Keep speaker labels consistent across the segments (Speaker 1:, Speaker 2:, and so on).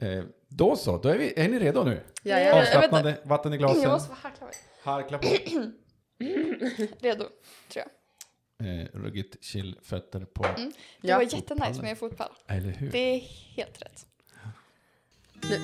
Speaker 1: Eh, då så, då är, vi, är ni redo nu?
Speaker 2: Jajamän.
Speaker 1: Avslappnade, vatten i
Speaker 3: Jag
Speaker 1: glasen,
Speaker 3: måste vara harklar.
Speaker 1: harkla på.
Speaker 3: Redo, tror jag.
Speaker 1: Eh, ruggigt chill, fötter på,
Speaker 3: Det
Speaker 2: Ja.
Speaker 3: var jättenice med fotpall.
Speaker 1: eller hur?
Speaker 3: Det är helt rätt.
Speaker 2: Nu.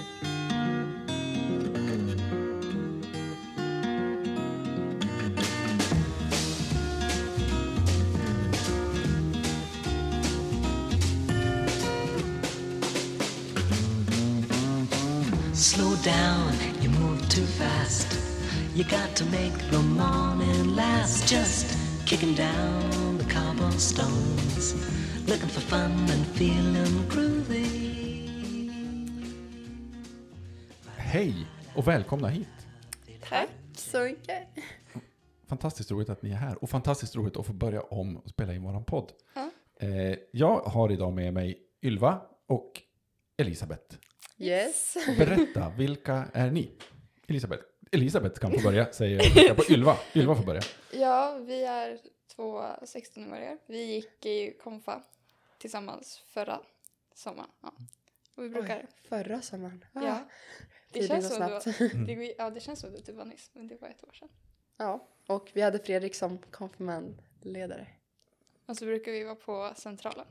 Speaker 4: Slow down, you move too fast. You got to make the morning last. Just kicking down the cobblestones. Looking for fun and feeling groovy.
Speaker 1: Hej och välkomna hit.
Speaker 3: Tack.
Speaker 2: Så mycket.
Speaker 1: Fantastiskt roligt att ni är här och fantastiskt roligt att få börja om och spela in våran podd.
Speaker 3: Ja.
Speaker 1: Eh, jag har idag med mig Ylva och Elisabeth.
Speaker 2: Yes.
Speaker 1: Berätta, vilka är ni? Elisabeth, Elisabeth kan få börja, säger jag. På Ylva. Ylva får börja.
Speaker 3: Ja, vi är två 16-åringar. Vi gick i konfa tillsammans förra sommaren. Ja. Och vi brukar...
Speaker 2: Oj, förra sommaren. Ah,
Speaker 3: Ja. Det
Speaker 2: tiden
Speaker 3: känns, som
Speaker 2: snabbt.
Speaker 3: det, var, ja, det känns som det typ var nyss, men det var ett år sedan.
Speaker 2: Ja, och vi hade Fredrik som konfirmandledare
Speaker 3: Och så brukar vi vara på Centralen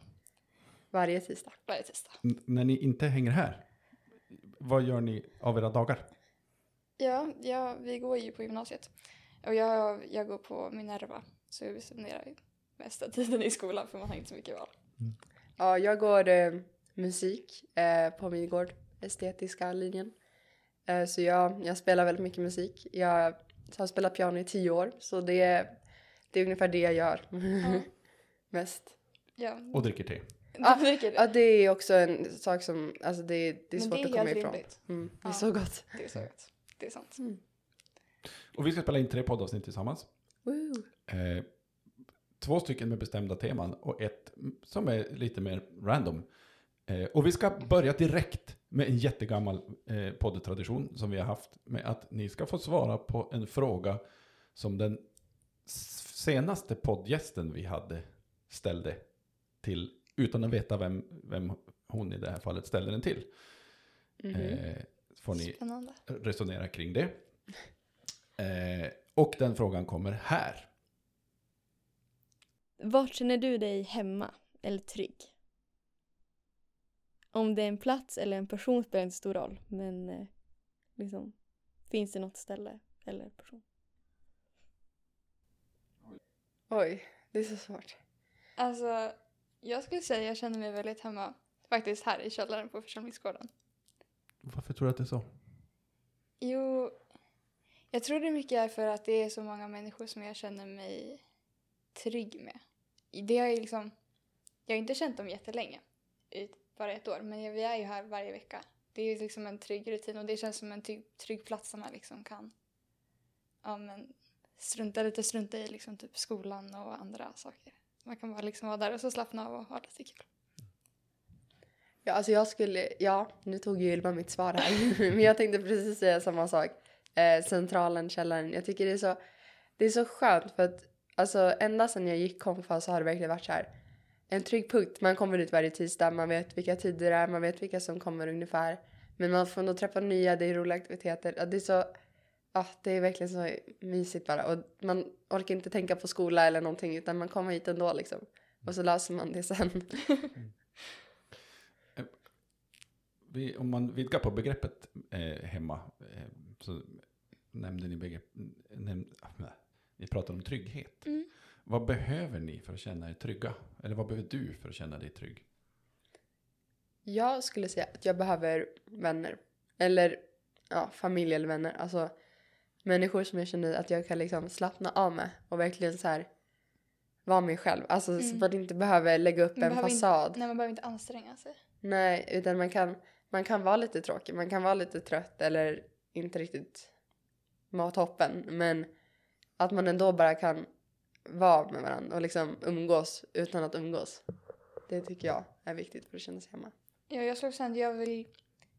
Speaker 2: varje tisdag.
Speaker 3: varje tisdag.
Speaker 1: N- när ni inte hänger här, vad gör ni av era dagar?
Speaker 3: Ja, ja, vi går ju på gymnasiet. Och jag, jag går på Minerva, så vi spenderar mesta tiden i skolan för man har inte så mycket val.
Speaker 2: Ja, jag går eh, musik eh, på Midgård, estetiska linjen. Eh, så jag, jag spelar väldigt mycket musik. Jag har spelat piano i tio år, så det, är- det är ungefär det jag gör
Speaker 3: Ja.
Speaker 2: mest.
Speaker 3: Ja,
Speaker 1: Och dricker te.
Speaker 3: Det tycker
Speaker 2: Ja, det är också en sak som, alltså det, det är svårt
Speaker 3: det är
Speaker 2: att komma ifrån. Mm, det är
Speaker 3: Ja.
Speaker 2: så gott.
Speaker 3: Det är så gott. Det är sant.
Speaker 1: Och vi ska spela in tre poddavsnitt tillsammans.
Speaker 2: Woo.
Speaker 1: Eh, två stycken med bestämda teman och ett som är lite mer random. Eh, och vi ska börja direkt med en jättegammal eh, poddtradition som vi har haft med att ni ska få svara på en fråga som den senaste poddgästen vi hade ställde till, utan att veta vem, vem hon i det här fallet ställde den till.
Speaker 2: Mhm.
Speaker 1: Eh, får ni
Speaker 3: Spännande.
Speaker 1: resonera kring det. Eh, och den frågan kommer här.
Speaker 5: Vart känner du dig hemma eller trygg? Om det är en plats eller en person spelar inte stor roll, men eh, liksom, finns det något ställe eller person?
Speaker 2: Oj, det är så svårt.
Speaker 3: Alltså, jag skulle säga att jag känner mig väldigt hemma faktiskt här i källaren på församlingsgården.
Speaker 1: Varför tror du att det är så?
Speaker 3: Jo, jag tror det mycket är för att det är så många människor som jag känner mig trygg med. Det har jag liksom, jag har inte känt dem jättelänge, bara ett år, men vi är ju här varje vecka. Det är liksom en trygg rutin och det känns som en trygg, trygg plats som man liksom kan ja, men, strunta lite strunta i liksom typ skolan och andra saker. Man kan bara liksom vara där och så slappna av och ha lite kul.
Speaker 2: Ja, alltså jag skulle, ja, nu tog ju Ylva mitt svar här. Men jag tänkte precis säga samma sak. Eh, centralen, källaren. Jag tycker det är så, det är så skönt för att alltså ända sedan jag gick konfa så har det verkligen varit så här. En trygg punkt. Man kommer ut varje tisdag, man vet vilka tider det är, man vet vilka som kommer ungefär. Men man får ändå träffa nya, det är roliga aktiviteter. Det är så, ja, det är verkligen så mysigt bara. Och man orkar inte tänka på skola eller någonting utan man kommer hit ändå liksom. Och så löser man det sen.
Speaker 1: Vi, om man vidgar på begreppet eh, hemma eh, så nämnde ni begrepp, näm, nej, ni pratar om trygghet.
Speaker 3: Mm.
Speaker 1: Vad behöver ni för att känna er trygga? Eller vad behöver du för att känna dig trygg?
Speaker 2: Jag skulle säga att jag behöver vänner. Eller ja, familj eller vänner. Alltså människor som jag känner att jag kan liksom slappna av med och verkligen så här vara mig själv. Alltså så
Speaker 3: Mm.
Speaker 2: man inte behöver lägga upp
Speaker 3: Man
Speaker 2: en
Speaker 3: behöver inte-
Speaker 2: fasad.
Speaker 3: Nej, man behöver inte anstränga sig.
Speaker 2: Nej, utan man kan, man kan vara lite tråkig. Man kan vara lite trött eller inte riktigt vara toppen. Men att man ändå bara kan vara med varandra och liksom umgås utan att umgås. Det tycker jag är viktigt för att känna sig hemma.
Speaker 3: Ja, jag skulle säga att jag vill,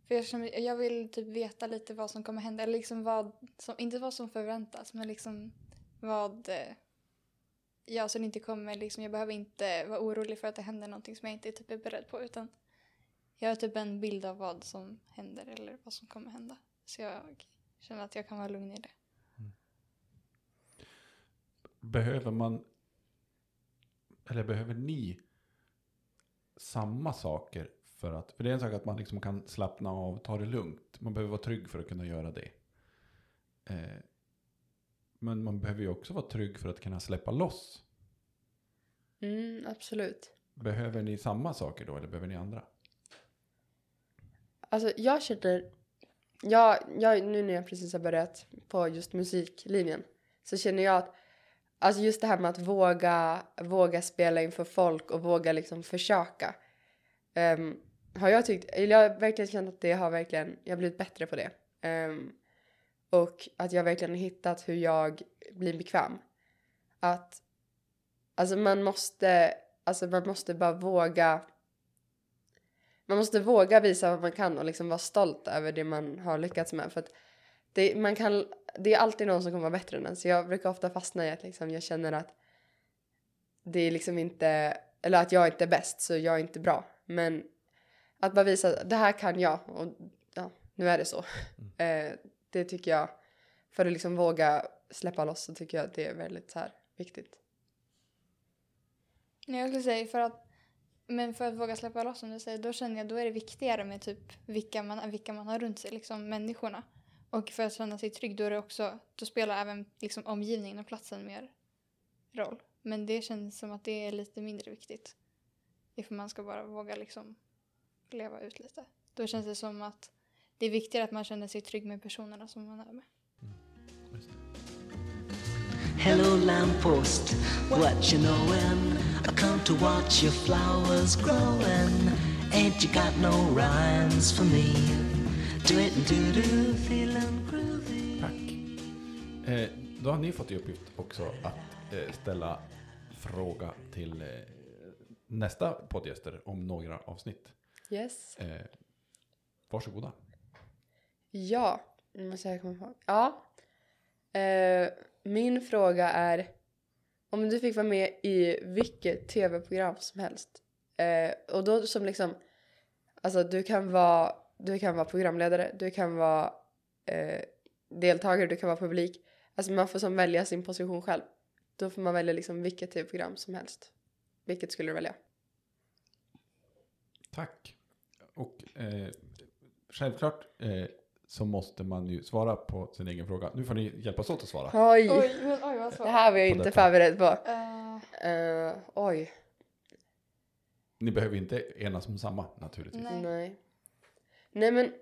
Speaker 3: för jag, känner, jag vill typ veta lite vad som kommer hända. Eller liksom vad som, inte vad som förväntas, men liksom vad... Eh, ja, så det inte kommer liksom, jag behöver inte vara orolig för att det händer någonting som jag inte typ är beredd på. Utan Jag har typ en bild av vad som händer eller vad som kommer hända. Så jag känner att jag kan vara lugn i det. Mm.
Speaker 1: Behöver man, eller behöver ni samma saker för att, för det är en sak att man liksom kan slappna av, ta det lugnt. Man behöver vara trygg för att kunna göra det. Eh, men man behöver ju också vara trygg för att kunna släppa loss.
Speaker 2: Mm, absolut.
Speaker 1: Behöver ni samma saker då eller behöver ni andra?
Speaker 2: Alltså jag känner, jag, jag, nu när jag precis har börjat på just musiklinjen så känner jag att alltså just det här med att våga, våga spela inför folk och våga liksom försöka. ehm, har jag tyckt, eller jag har verkligen känt att det har verkligen, jag har blivit bättre på det. Um, och att jag verkligen har hittat hur jag blir bekväm. Att, alltså man måste, alltså man måste bara våga man måste våga visa vad man kan och liksom vara stolt över det man har lyckats med. För att det, man kan, det är alltid någon som kommer vara bättre än en. Så jag brukar ofta fastna i att liksom jag känner att det är liksom inte, eller att jag inte är bäst så jag är inte bra. Men att bara visa det här kan jag och ja, nu är det så. Eh, det tycker jag, för att liksom våga släppa loss så tycker jag att det är väldigt så här viktigt.
Speaker 3: Nej, Jag skulle säga för att men för att våga släppa loss som du säger, då känner jag då är det viktigare med typ vilka man, vilka man har runt sig, liksom människorna. Och för att känna sig trygg, då är det också, då spelar även liksom omgivningen och platsen mer roll. Men det känns som att det är lite mindre viktigt. Ifall man ska bara våga liksom leva ut lite. Då känns det som att det är viktigare att man känner sig trygg med personerna som man är med.
Speaker 1: Det.
Speaker 4: Hello, lamppost, what you knowin'? I come to watch your flowers growing. Ain't you got no rhymes for me? Do it do do, feeling groovy.
Speaker 1: Tack. Eh, då har ni fått i uppgift också att eh, ställa fråga till eh, nästa poddgäster om några avsnitt.
Speaker 2: Yes.
Speaker 1: Eh, varsågoda.
Speaker 2: Ja, nu måste jag komma på. Ja. Eh, min fråga är om du fick vara med i vilket tv-program som helst. Eh, och då som liksom, alltså du kan vara, du kan vara programledare, du kan vara eh, deltagare, du kan vara publik. Alltså man får som välja sin position själv. Då får man välja liksom vilket tv-program som helst. Vilket skulle du välja?
Speaker 1: Tack. Och eh, självklart eh, så måste man ju svara på sin egen fråga. Nu får ni hjälpas åt att svara.
Speaker 2: Oj!
Speaker 3: Oj, men oj vad
Speaker 2: Det här var jag
Speaker 1: På
Speaker 2: inte
Speaker 1: detta.
Speaker 2: förberedd på.
Speaker 3: Eh,
Speaker 2: Eh, oj.
Speaker 1: Ni behöver inte enas om samma naturligtvis.
Speaker 3: Nej.
Speaker 2: Nej. Nej men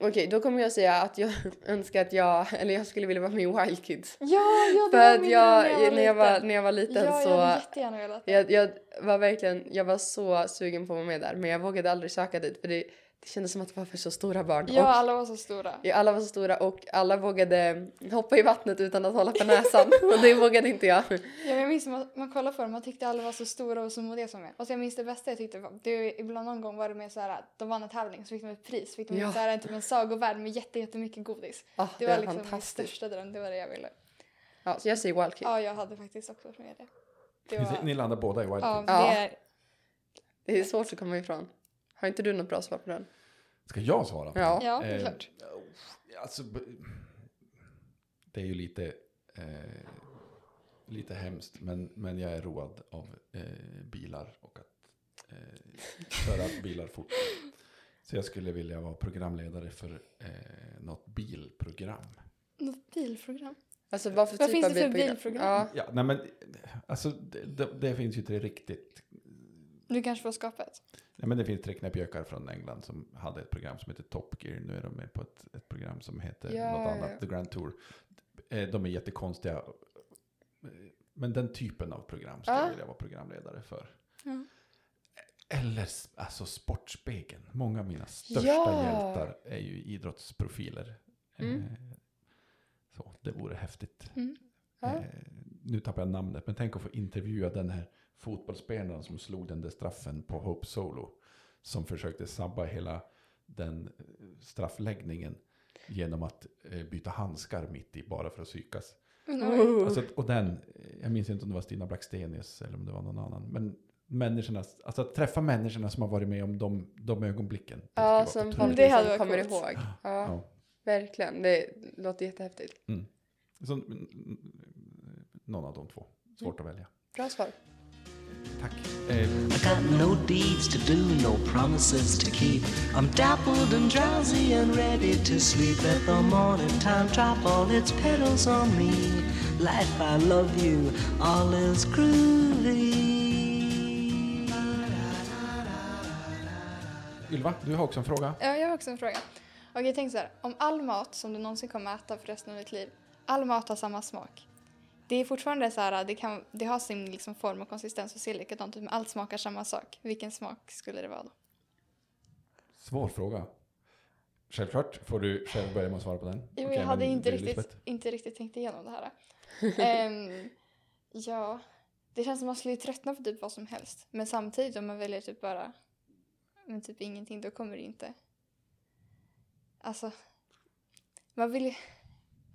Speaker 2: okej, då kommer jag säga att jag önskar att jag, eller jag skulle vilja vara med i Wild Kids.
Speaker 3: ja, ja, det
Speaker 2: För att jag,
Speaker 3: dröm
Speaker 2: när jag var, när jag var liten
Speaker 3: ja,
Speaker 2: så,
Speaker 3: jag hade jättegärna velat
Speaker 2: jag, jag var verkligen, jag var så sugen på att vara med där. Men jag vågade aldrig söka dit för det, det kändes som att det var för så stora barn.
Speaker 3: Ja,
Speaker 2: Och,
Speaker 3: alla var så stora.
Speaker 2: ja, alla var så stora och alla vågade hoppa i vattnet utan att hålla på näsan. och det vågade inte jag.
Speaker 3: Ja, men jag minns att man, man kollade på dem, man tyckte alla var så stora och så modiga som jag. Och så jag minns det bästa jag tyckte var, det var ibland någon gång var det med så här, att de vann en tävling så fick de ett pris, fick de
Speaker 2: Ja.
Speaker 3: så här, typ en sagovärld med jätte, jättemycket godis.
Speaker 2: Ah,
Speaker 3: Det,
Speaker 2: det,
Speaker 3: var liksom min största dröm, det var det jag ville.
Speaker 2: Ja, så jag säger Wild Kids.
Speaker 3: Ja, jag hade faktiskt också varit med i det. Det
Speaker 1: Ni,
Speaker 3: var,
Speaker 1: ni landar båda i Wild
Speaker 3: ja,
Speaker 1: Kids.
Speaker 3: det
Speaker 2: Ja.
Speaker 3: är,
Speaker 2: Det är svårt att komma ifrån. Har inte du något bra svar på den?
Speaker 1: Ska jag svara på
Speaker 2: Ja.
Speaker 3: ja, det är
Speaker 1: Eh,
Speaker 3: klart.
Speaker 1: Alltså, b- det är ju lite, eh, lite hemskt, men, men jag är road av eh, bilar och att eh, köra bilar fort. Så jag skulle vilja vara programledare för eh, något bilprogram.
Speaker 3: Något bilprogram.
Speaker 2: Alltså vad för
Speaker 3: Vad
Speaker 2: typ
Speaker 3: finns
Speaker 2: av
Speaker 3: det för
Speaker 2: bilprogram?
Speaker 3: bilprogram?
Speaker 2: Ja.
Speaker 1: Ja, nej men, alltså det, det, det finns ju inte riktigt.
Speaker 3: Du kanske får skapa ett.
Speaker 1: Nej, men det finns tre knäppjökar från England som hade ett program som heter Top Gear. Nu är de med på ett, ett program som heter
Speaker 2: Ja,
Speaker 1: något
Speaker 2: ja,
Speaker 1: annat,
Speaker 2: ja.
Speaker 1: The Grand Tour. Eh, De är jättekonstiga. Men den typen av program skulle
Speaker 2: Ja.
Speaker 1: jag vilja vara programledare för.
Speaker 3: Ja.
Speaker 1: Eller alltså Sportspegeln. Många av mina största
Speaker 2: Ja.
Speaker 1: hjältar är ju idrottsprofiler.
Speaker 2: Mm.
Speaker 1: Eh, Så det vore häftigt.
Speaker 3: Mm.
Speaker 2: Ja.
Speaker 1: Eh, nu tappar jag namnet, men tänk att få intervjua den här fotbollsspelaren som slog den där straffen på Hope Solo. Som försökte sabba hela den eh, straffläggningen genom att eh, byta handskar mitt i bara för att psykas. Alltså, och den, eh, jag minns inte om det var Stina Blackstenius eller om det var någon annan. Men människornas, alltså att träffa människorna som har varit med om de, de ögonblicken. Det
Speaker 2: Ja, som folk
Speaker 3: Det hade
Speaker 2: kommer ihåg. Ja,
Speaker 1: Ja.
Speaker 2: verkligen. Det låter jättehäftigt.
Speaker 1: Så, mm, mm, någon av de två. Svårt att välja.
Speaker 2: Bra svar.
Speaker 1: Tack.
Speaker 4: I got no deeds to do, no promises to keep. I'm dappled and drowsy and ready to sleep. Let the morning time drop all its petals on me. Life, I love you, all is groovy.
Speaker 1: Ylva, du har också en fråga.
Speaker 3: Ja, jag har också en fråga. Okej, tänk så här. Om all mat som du någonsin kommer äta för resten av ditt liv, all mat har samma smak. Det är fortfarande så här, det, kan, det har sin liksom form och konsistens och ser likadant ut, men allt smakar samma sak. Vilken smak skulle det vara då?
Speaker 1: Svår fråga. Självklart får du själv börja med att svara på den.
Speaker 3: Jo,
Speaker 1: Okej,
Speaker 3: jag hade inte riktigt, inte riktigt tänkt igenom det här. Ehm, ja, det känns som man skulle tröttna på typ vad som helst. Men samtidigt om man väljer typ bara men typ ingenting, då kommer det inte... Alltså, man vill ju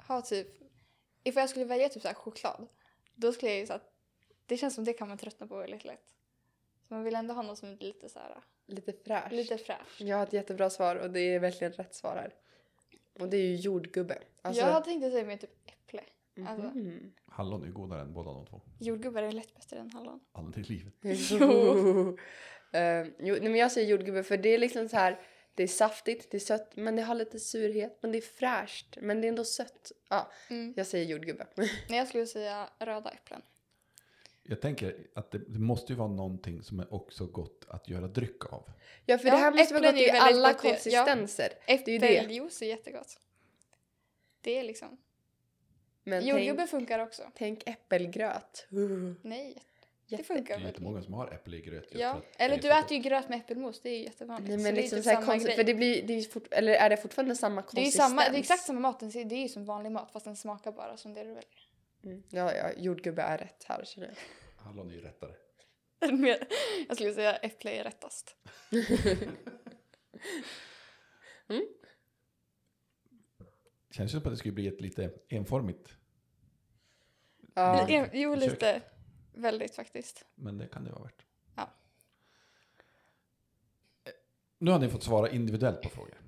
Speaker 3: ha typ... Ifall jag skulle välja typ så här choklad, då skulle jag ju så att det känns som det kan man tröttna på väldigt lätt. Så man vill ändå ha något som är lite så här,
Speaker 2: Lite fräscht.
Speaker 3: lite fräscht.
Speaker 2: Jag har ett jättebra svar och det är verkligen rätt svar här. Och det är ju jordgubbe. Alltså,
Speaker 3: jag tänkt säga mer typ äpple. Alltså,
Speaker 2: Mhm.
Speaker 1: Hallon är godare än båda de två.
Speaker 3: jordgubbar är lätt bättre än hallon.
Speaker 1: Aldrig i livet.
Speaker 2: Jo. Eh, jo, nej, men jag säger jordgubbe för det är liksom så här. Det är saftigt, det är sött, men det har lite surhet. Men det är fräscht, men det är ändå sött. Ja,
Speaker 3: Mm.
Speaker 2: jag säger jordgubbe.
Speaker 3: Nej, jag skulle säga röda äpplen.
Speaker 1: Jag tänker att det, det måste ju vara någonting som är också gott att göra dryck av.
Speaker 2: Ja, för
Speaker 3: Ja,
Speaker 2: det här måste vara gott i alla
Speaker 3: gott, ja.
Speaker 2: konsistenser. Det är ju det.
Speaker 3: Äppeljuice är jättegott. Det är liksom...
Speaker 2: Men
Speaker 3: Jordgubbe
Speaker 2: tänk,
Speaker 3: funkar också.
Speaker 2: tänk äppelgröt. Uh,
Speaker 3: Nej, det funkar
Speaker 1: Det är
Speaker 3: väldigt
Speaker 1: jättemånga som har äpple i gröt.
Speaker 3: Ja,
Speaker 1: det
Speaker 3: eller du
Speaker 1: så
Speaker 3: äter ju gröt med äppelmos, det är ju jättevanligt.
Speaker 2: Nej,
Speaker 3: så
Speaker 2: men
Speaker 3: det är
Speaker 2: liksom
Speaker 3: typ
Speaker 2: så här
Speaker 3: samma
Speaker 2: konstigt,
Speaker 3: grej.
Speaker 2: för det blir, det är fort, eller är det fortfarande samma
Speaker 3: det är ju
Speaker 2: konsistens?
Speaker 3: samma, det är exakt samma mat, det är ju som vanlig mat fast den smakar bara som det du väljer.
Speaker 2: Mm. Ja, ja, jordgubbe är rätt här känner jag.
Speaker 1: Hallon är ju rättare.
Speaker 3: Jag skulle säga äpple är rättast.
Speaker 1: Känns ju som att det skulle bli ett lite enformigt.
Speaker 2: Ja.
Speaker 3: En- jo,
Speaker 1: försök.
Speaker 3: lite. Väldigt faktiskt.
Speaker 1: Men det kan det vara värt.
Speaker 3: Ja.
Speaker 1: Eh, Nu har ni fått svara individuellt på frågor.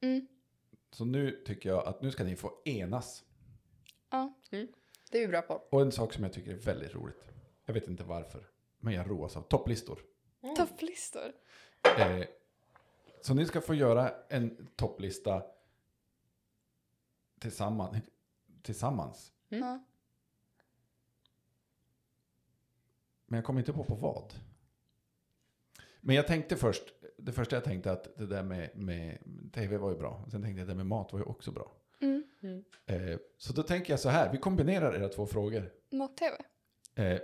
Speaker 3: Mm.
Speaker 1: Så nu tycker jag att nu ska ni få enas.
Speaker 3: Ja.
Speaker 2: Det är vi bra på.
Speaker 1: Och en sak som jag tycker är väldigt roligt. Jag vet inte varför. Men jag roas av topplistor.
Speaker 3: Topplistor.
Speaker 1: Eh, så ni ska få göra en topplista tillsammans. tillsammans.
Speaker 2: Mm.
Speaker 3: Ja.
Speaker 1: Men jag kom inte på på vad. Men jag tänkte först, det första jag tänkte att det där med, med tv var ju bra. Sen tänkte jag att det med mat var ju också bra.
Speaker 3: Mm.
Speaker 1: Eh, så då tänker jag så här, vi kombinerar era två frågor.
Speaker 3: Mat-tv.
Speaker 1: Eh,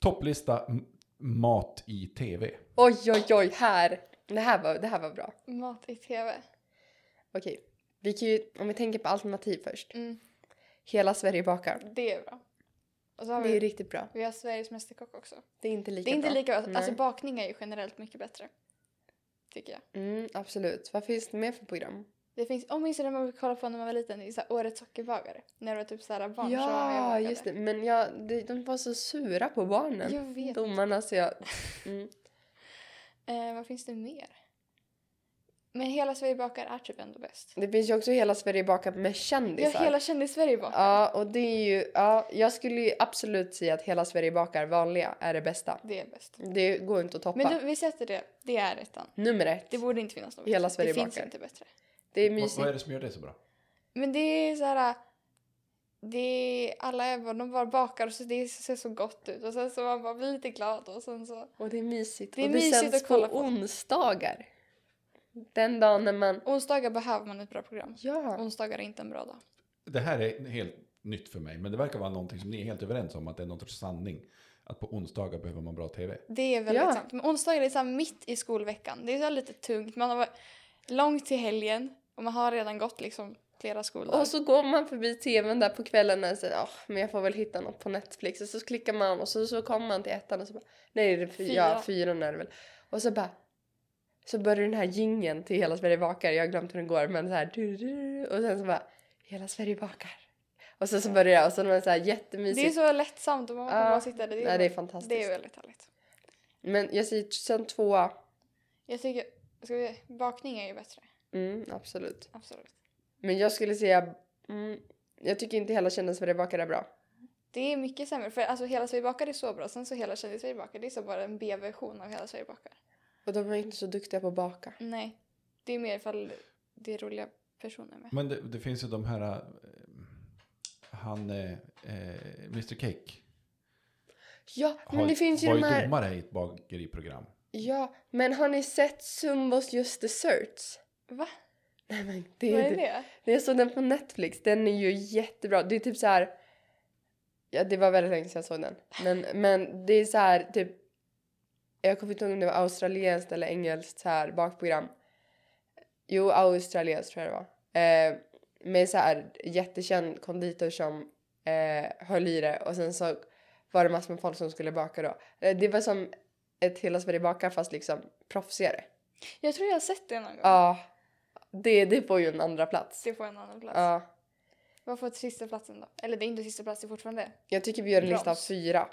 Speaker 1: topplista mat i tv.
Speaker 2: Oj, oj, oj, här. Det här var, det här var bra.
Speaker 3: Mat i tv.
Speaker 2: Okej, vi kan ju, om vi tänker på alternativ först.
Speaker 3: Mm.
Speaker 2: Hela Sverige bakar.
Speaker 3: Det är bra.
Speaker 2: Det är
Speaker 3: vi,
Speaker 2: riktigt bra.
Speaker 3: vi har Sveriges Mästerkock också.
Speaker 2: Det är inte lika
Speaker 3: Det är inte
Speaker 2: bra.
Speaker 3: lika bra. Alltså bakning är ju generellt mycket bättre. Tycker jag.
Speaker 2: Mm, absolut. Vad finns det mer för program?
Speaker 3: Det finns, om minns när man kollade på när man var liten, det är så här Årets sockerbagare. När det var typ så här barn som var med och
Speaker 2: Ja, just det. Men jag, de, de var så sura på barnen.
Speaker 3: Jag vet.
Speaker 2: Domarna, så jag... Mm.
Speaker 3: Eh, vad finns det mer? Men Hela Sverige bakar är typ ändå bäst.
Speaker 2: Det finns ju också Hela Sverige bakar med
Speaker 3: Ja,
Speaker 2: kändisar.
Speaker 3: hela kändis-Sverige bakar.
Speaker 2: Ja, och det är ju... Ja, jag skulle ju absolut säga att Hela Sverige bakar vanliga är det bästa.
Speaker 3: Det är bäst.
Speaker 2: Det går inte att toppa.
Speaker 3: Men du, vi sätter det. Det är ettan.
Speaker 2: Nummer ett.
Speaker 3: Det borde inte finnas något
Speaker 2: Hela. Sverige
Speaker 3: Det finns
Speaker 2: bakar.
Speaker 3: inte bättre.
Speaker 2: Det är
Speaker 1: Vad,
Speaker 2: mysigt.
Speaker 1: vad är det som gör det så bra?
Speaker 3: Men det är så här... Det är, alla är bara, de bara bakar och så det ser så gott ut och sen så man bara blir lite glad och sen så...
Speaker 2: Och det är mysigt.
Speaker 3: Det är
Speaker 2: och det
Speaker 3: mysigt
Speaker 2: sänds
Speaker 3: att kolla
Speaker 2: på
Speaker 3: på.
Speaker 2: onsdagar. Den dagen när man...
Speaker 3: Onsdagar behöver man ett bra program.
Speaker 2: Ja.
Speaker 3: Onsdagar är inte en bra dag.
Speaker 1: Det här är helt nytt för mig, men det verkar vara någonting som ni är helt överens om, att det är någon sorts sanning. Att på onsdagar behöver man bra tv.
Speaker 3: Det är väldigt
Speaker 2: Ja.
Speaker 3: sant. Men onsdagar är så här mitt i skolveckan. Det är så här lite tungt. Man har varit långt till helgen och man har redan gått liksom flera skoldagar.
Speaker 2: Och så går man förbi tvn där på kvällen och säger oh, men jag får väl hitta något på Netflix. Och så klickar man och så, så kommer man till ettan och så bara, nej det är fyra,
Speaker 3: Fyra.
Speaker 2: ja, fyran är det väl. Och så bara, så börjar den här gingen till Hela Sverige bakar, jag har glömt hur den går men så här, och sen så bara, Hela Sverige bakar. Och sen så börjar jag och så är det så här jättemysigt.
Speaker 3: det är så lättsamt och man får
Speaker 2: Ja.
Speaker 3: bara sitta där.
Speaker 2: Nej, det är fantastiskt.
Speaker 3: Det är väldigt härligt.
Speaker 2: Men jag säger sen tvåa.
Speaker 3: Jag tycker, ska vi, bakning är ju bättre.
Speaker 2: Mm, absolut.
Speaker 3: Absolut.
Speaker 2: Men jag skulle säga, mm, jag tycker inte hela Kända Sverige bakar är bra.
Speaker 3: Det är mycket sämre, för alltså Hela Sverige bakar är så bra, sen så Hela Kändis Sverige bakar, det är så bara en B-version av Hela Sverige bakar.
Speaker 2: Och de är inte så duktiga på att baka.
Speaker 3: Nej, det är mer ifall det är roliga personer med.
Speaker 1: Men det, det finns ju de här, eh, han, eh, eh, Mr Cake,
Speaker 2: Ja, men det finns ju
Speaker 1: var
Speaker 2: de
Speaker 1: ju
Speaker 2: här...
Speaker 1: domare i ett bageriprogram.
Speaker 2: Ja, men har ni sett Zumbos Just Desserts?
Speaker 3: Va?
Speaker 2: Nej men det
Speaker 3: Vad
Speaker 2: är det? Jag såg den på Netflix, den är ju jättebra. Det är typ så här. Ja, det var väldigt länge sedan jag såg den. Men, men det är så här typ. Jag kommer inte ihåg om det var australienskt eller engelskt så här bakprogram. Jo, australienskt tror jag det var. Eh, med så här jättekänd konditor som eh, höll i det och sen så var det massor med folk som skulle baka då. Eh, det var som ett Hela Sverige bakar fast liksom proffsigare.
Speaker 3: Jag tror jag har sett det någon gång.
Speaker 2: Ja, det, det får ju en andra plats.
Speaker 3: Det får en annan plats.
Speaker 2: Ja.
Speaker 3: Vad får sista platsen då? Eller det är inte sista plats, det är fortfarande
Speaker 2: Jag tycker vi gör en lista av
Speaker 3: Broms.
Speaker 2: fyra.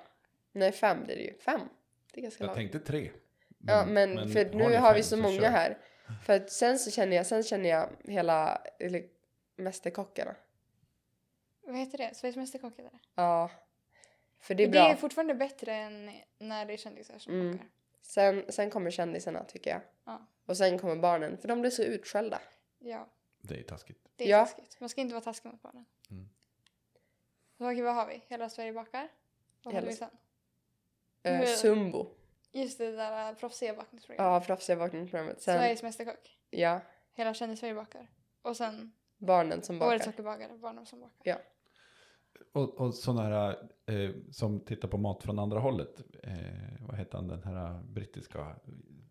Speaker 2: Nej, fem blir det ju. Fem. Det är ganska
Speaker 1: Jag
Speaker 2: långt.
Speaker 1: tänkte tre.
Speaker 2: Ja, men, för
Speaker 1: har
Speaker 2: nu har vi så många
Speaker 1: kör.
Speaker 2: här. För att sen så känner jag, sen känner jag hela, eller Mästerkockarna.
Speaker 3: Vad heter det? Sveriges Mästerkock heter det.
Speaker 2: Ja. För det är
Speaker 3: Men
Speaker 2: bra.
Speaker 3: det är fortfarande bättre än när det är kändisar som
Speaker 2: Mm. Sen, sen kommer kändisarna tycker jag.
Speaker 3: Ja.
Speaker 2: Och sen kommer barnen, för de blir så utskällda.
Speaker 3: Ja,
Speaker 1: Det är taskigt.
Speaker 3: det är
Speaker 2: Ja.
Speaker 3: taskigt. Man ska inte vara taskig mot barnen.
Speaker 1: Mm.
Speaker 3: Så, okej, vad har vi? Hela Sverige bakar? Vad
Speaker 2: Hela
Speaker 3: hade vi sen?
Speaker 2: Eh, Sumbo.
Speaker 3: Just det där äh, proffsiga bakningsprogrammet.
Speaker 2: Ja, proffsiga bakningsprogrammet. Sen,
Speaker 3: Sveriges Mästerkock.
Speaker 2: ja,
Speaker 3: Hela Kändis-Sverige bakar. Och sen
Speaker 2: barnen som bakar.
Speaker 3: Årets Sockerbagare, barnen som bakar.
Speaker 1: Och, och sådana här eh, som tittar på mat från andra hållet. Eh, vad heter han, den här brittiska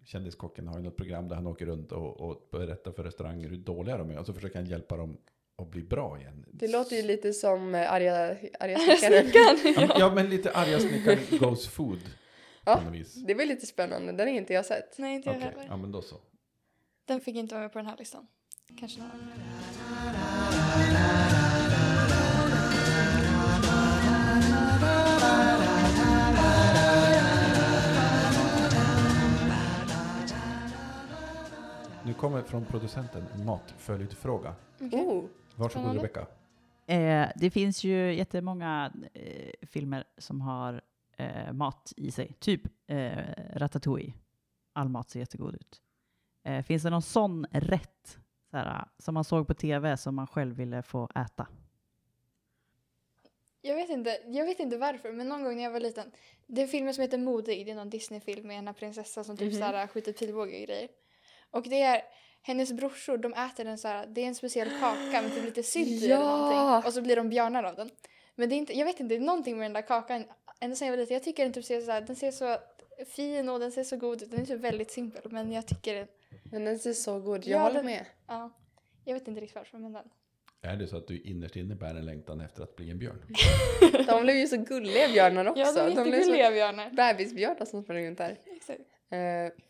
Speaker 1: kändiskocken har ju något program där han åker runt och, och berättar för restauranger hur dåliga de är. Och så försöker han hjälpa dem att bli bra igen.
Speaker 2: Det låter ju lite som eh, arga, arga snickaren.
Speaker 1: Ja, men- ja, men lite arga snickaren goes food.
Speaker 2: Ja. Det var lite spännande, den har inte jag sett.
Speaker 3: Nej, inte jag
Speaker 1: Okej,
Speaker 3: heller.
Speaker 1: ja men då så.
Speaker 3: Den fick inte vara med på den här listan. Kanske någon annan.
Speaker 1: Nu kommer från producenten en matföljdfråga.
Speaker 3: Okej.
Speaker 2: Oh,
Speaker 1: Varsågod. Rebecka.
Speaker 6: Eh, det finns ju jättemånga eh, filmer som har eh, mat i sig. Typ eh, Ratatouille. All mat ser jättegod ut. Eh, finns det någon sån rätt såhär, som man såg på tv som man själv ville få äta?
Speaker 3: Jag vet, inte, jag vet inte varför, men någon gång när jag var liten. Det är filmer som heter Modig, det är någon Disney-film med en prinsessa som typ
Speaker 2: Mhm.
Speaker 3: såhär skjuter pilbåge och grejer. Och det är hennes brorsor, de äter en såhär, det är en speciell kaka med typ lite sylt i
Speaker 2: Ja!
Speaker 3: eller någonting. Och så blir de björnar av den. Men det är inte, jag vet inte, det är någonting med den där kakan. Ända sedan jag var liten, jag tycker den typ ser så här, den ser så fin och den ser så god ut. Den är typ väldigt simpel, men jag tycker den,
Speaker 2: men den ser så god Jag
Speaker 3: Ja,
Speaker 2: håller
Speaker 3: den-
Speaker 2: med.
Speaker 3: ja. Jag vet inte riktigt varför, men den.
Speaker 1: Är det så att du innerst inne bär en längtan efter att bli en björn?
Speaker 2: De blev ju så gulliga björnar också.
Speaker 3: Ja, de är
Speaker 2: blev
Speaker 3: jättegulliga
Speaker 2: så
Speaker 3: björnar.
Speaker 2: bebisbjörnar som sprang runt där.
Speaker 3: Exakt.
Speaker 2: Eh,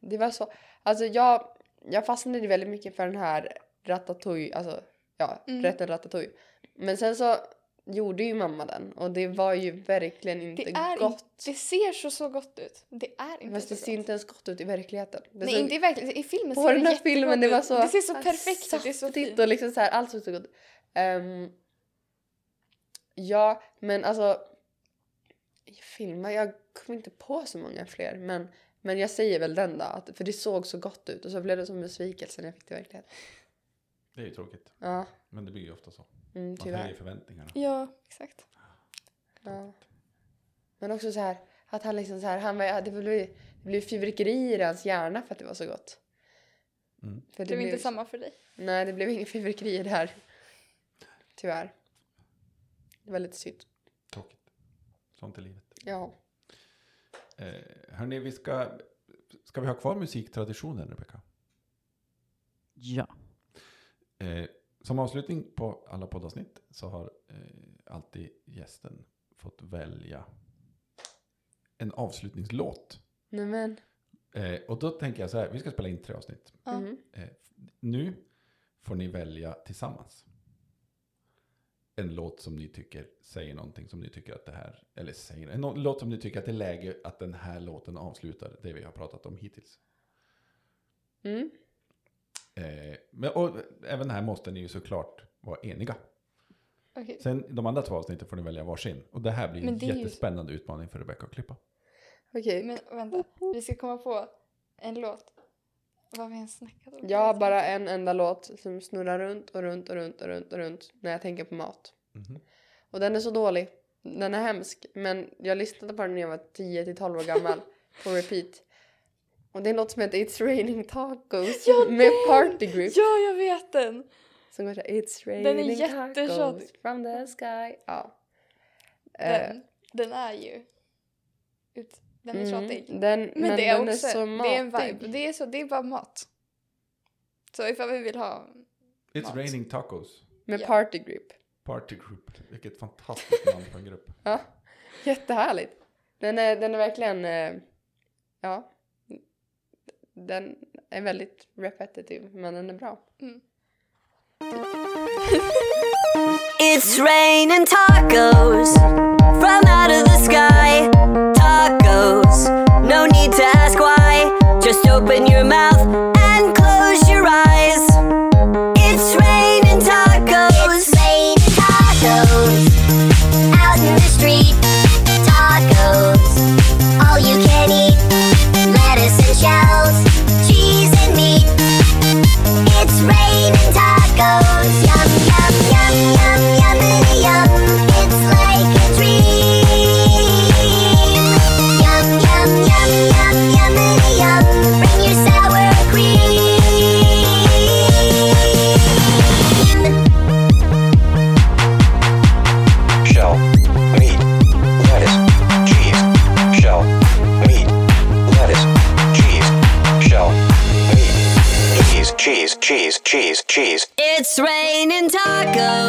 Speaker 2: det var så, alltså jag, jag fastnade väldigt mycket för den här ratatouille, alltså ja,
Speaker 3: Mm.
Speaker 2: rätten ratatouille. Men sen så gjorde ju mamma den och det var ju verkligen inte
Speaker 3: Det är
Speaker 2: gott.
Speaker 3: inte, det ser så, så gott ut. Det är inte
Speaker 2: Fast
Speaker 3: så
Speaker 2: det ser
Speaker 3: gott.
Speaker 2: inte ens gott ut i verkligheten. Det
Speaker 3: Nej,
Speaker 2: såg-
Speaker 3: inte i verkligheten. I filmen
Speaker 2: på
Speaker 3: ser
Speaker 2: den
Speaker 3: det
Speaker 2: här
Speaker 3: jättegott
Speaker 2: filmen, det var
Speaker 3: ut.
Speaker 2: så
Speaker 3: Det ser så perfekt ut. Det är så fint.
Speaker 2: och liksom så här, allt såg så gott um, Ja, men alltså i filmer, jag kommer inte på så många fler men, men jag säger väl den då, att, för det såg så gott ut och så blev det som en besvikelse när jag fick det i verkligheten.
Speaker 1: Det är ju tråkigt.
Speaker 2: Ja,
Speaker 1: Men det blir ju ofta så.
Speaker 2: mm,
Speaker 1: Man
Speaker 2: tyvärr.
Speaker 1: höjer förväntningarna.
Speaker 3: Ja, exakt.
Speaker 2: Ja. Men också så här, att han liksom så här, han var, det blev, det blev fyrverkerier i hans hjärna för att det var så gott.
Speaker 1: Mm.
Speaker 2: För
Speaker 3: Det blev inte samma för dig.
Speaker 2: Nej, det blev inga fyrverkerier där. Tyvärr. Det var lite synd.
Speaker 1: Tråkigt. Sånt är livet.
Speaker 2: Ja.
Speaker 1: Eh, hörni, vi ska... Ska vi ha kvar musiktraditionen, Rebecka?
Speaker 6: Ja.
Speaker 1: Eh, som avslutning på alla poddavsnitt så har eh, alltid gästen fått välja en avslutningslåt.
Speaker 2: Nej men.
Speaker 1: Eh, och då tänker jag så här, vi ska spela in tre avsnitt.
Speaker 2: Mhm.
Speaker 1: Eh, nu får ni välja tillsammans. En låt som ni tycker säger någonting som ni tycker att det här, eller säger, en låt som ni tycker att det är läge att den här låten avslutar det vi har pratat om hittills.
Speaker 2: Mm.
Speaker 1: Eh, men, och även här måste ni ju såklart vara eniga.
Speaker 3: Okej.
Speaker 1: Sen de andra två avsnitten får ni välja varsin. Och det här blir en
Speaker 3: är ju-
Speaker 1: jättespännande utmaning för Rebecca att klippa.
Speaker 2: Okej.
Speaker 3: Men vänta, vi ska komma på en låt. Vad har vi ens snackat om?
Speaker 2: Jag har bara en enda låt som snurrar runt och runt och runt och runt och runt när jag tänker på mat.
Speaker 1: Mhm.
Speaker 2: Och den är så dålig. Den är hemsk. Men jag lyssnade på den när jag var 10 till 12 år gammal. på repeat. Och det är låt som heter It's raining tacos
Speaker 3: Ja,
Speaker 2: med
Speaker 3: den!
Speaker 2: Party Group.
Speaker 3: Ja, jag vet den!
Speaker 2: Som går såhär It's raining tacos from the sky. Ja.
Speaker 3: Den, den är ju... Ut, den är
Speaker 2: mm,
Speaker 3: tjatig.
Speaker 2: Den,
Speaker 3: Men,
Speaker 2: men,
Speaker 3: det är
Speaker 2: den
Speaker 3: också
Speaker 2: är så
Speaker 3: det är en
Speaker 2: matig.
Speaker 3: vibe. Det är, så, det är bara mat. Så ifall vi vill ha...
Speaker 1: It's
Speaker 3: Mat.
Speaker 1: raining tacos.
Speaker 2: Med
Speaker 3: Ja.
Speaker 2: Party Group.
Speaker 1: Party group. Vilket fantastiskt namn på en grupp.
Speaker 2: Ja, jättehärligt. Den är, den är verkligen, eh, ja. Den är väldigt repetitive, men den är bra.
Speaker 7: It's raining tacos from out of the sky. Tacos, cheese,
Speaker 8: cheese.
Speaker 7: It's. Raining tacos.